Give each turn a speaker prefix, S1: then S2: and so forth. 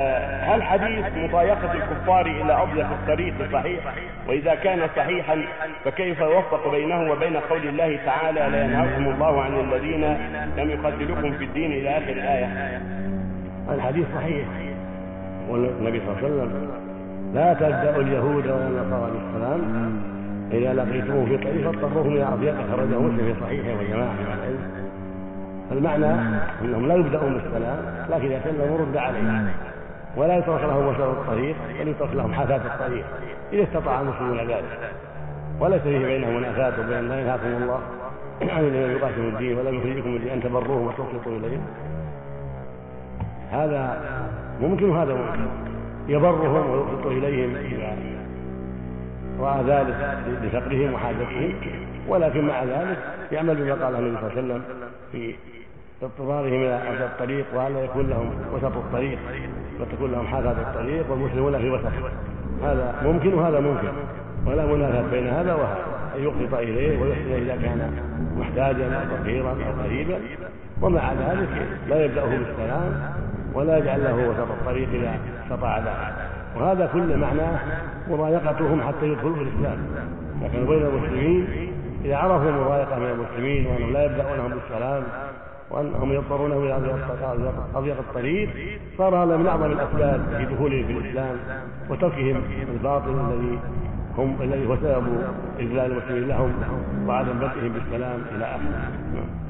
S1: هل حديث مضايقة الكفار إلى أضيق الطريق صحيح؟ وإذا كان صحيحا فكيف يوفق بينه وبين قول الله تعالى لا ينهاكم الله عن الذين لم يقتلوكم في الدين إلى آخر الآية؟
S2: الحديث صحيح يقول النبي صلى الله عليه وسلم لا تبدأوا اليهود ولا النصارى بالسلام إذا لقيتموه في طريق فاضطروهم إلى أضيق خرجه مسلم في صحيحه وجماعة من العلم المعنى أنهم لا يبدأون بالسلام لكن إذا سلموا رد عليه ولا يترك لهم وسط الطريق بل يترك لهم حافات الطريق إذا استطاع المسلمون ذلك. وليس فيه بينهم منافات وبين لا ينهاكم الله عن الذين يقاتلوا الدين ولا يخرجكم من أن تبروهم وتقسطوا إليهم. هذا ممكن وهذا ممكن. يبرهم ويقسط إليهم إذا رأى ذلك لفقرهم وحاجتهم. ولكن مع ذلك يعمل بما قاله النبي صلى الله عليه وسلم في اضطرارهم إلى الطريق والا يكون لهم وسط الطريق؟ وتكون لهم حافه الطريق والمسلمون في وسط. هذا ممكن وهذا ممكن. ولا منافاة بين هذا وهذا. أن يقسط إليه ويحسن إذا كان محتاجا أو فقيرا أو قريبا. ومع ذلك لا يبدأه بالسلام ولا يجعل له وسط الطريق إذا استطاع ذلك. وهذا كل معناه مضايقتهم حتى يدخلوا في الإسلام. لكن بين المسلمين إذا عرفوا المضايقه من المسلمين وأنهم لا يبدأونهم بالسلام وأنهم يضطرونه إلى اضيق الطريق. صار هذا من أعظم الأسباب في دخولهم في الإسلام وتركهم الباطل الذي هم الذي هو سبب إذلال المسلمين لهم وعدم بدئهم بالسلام إلى آخره.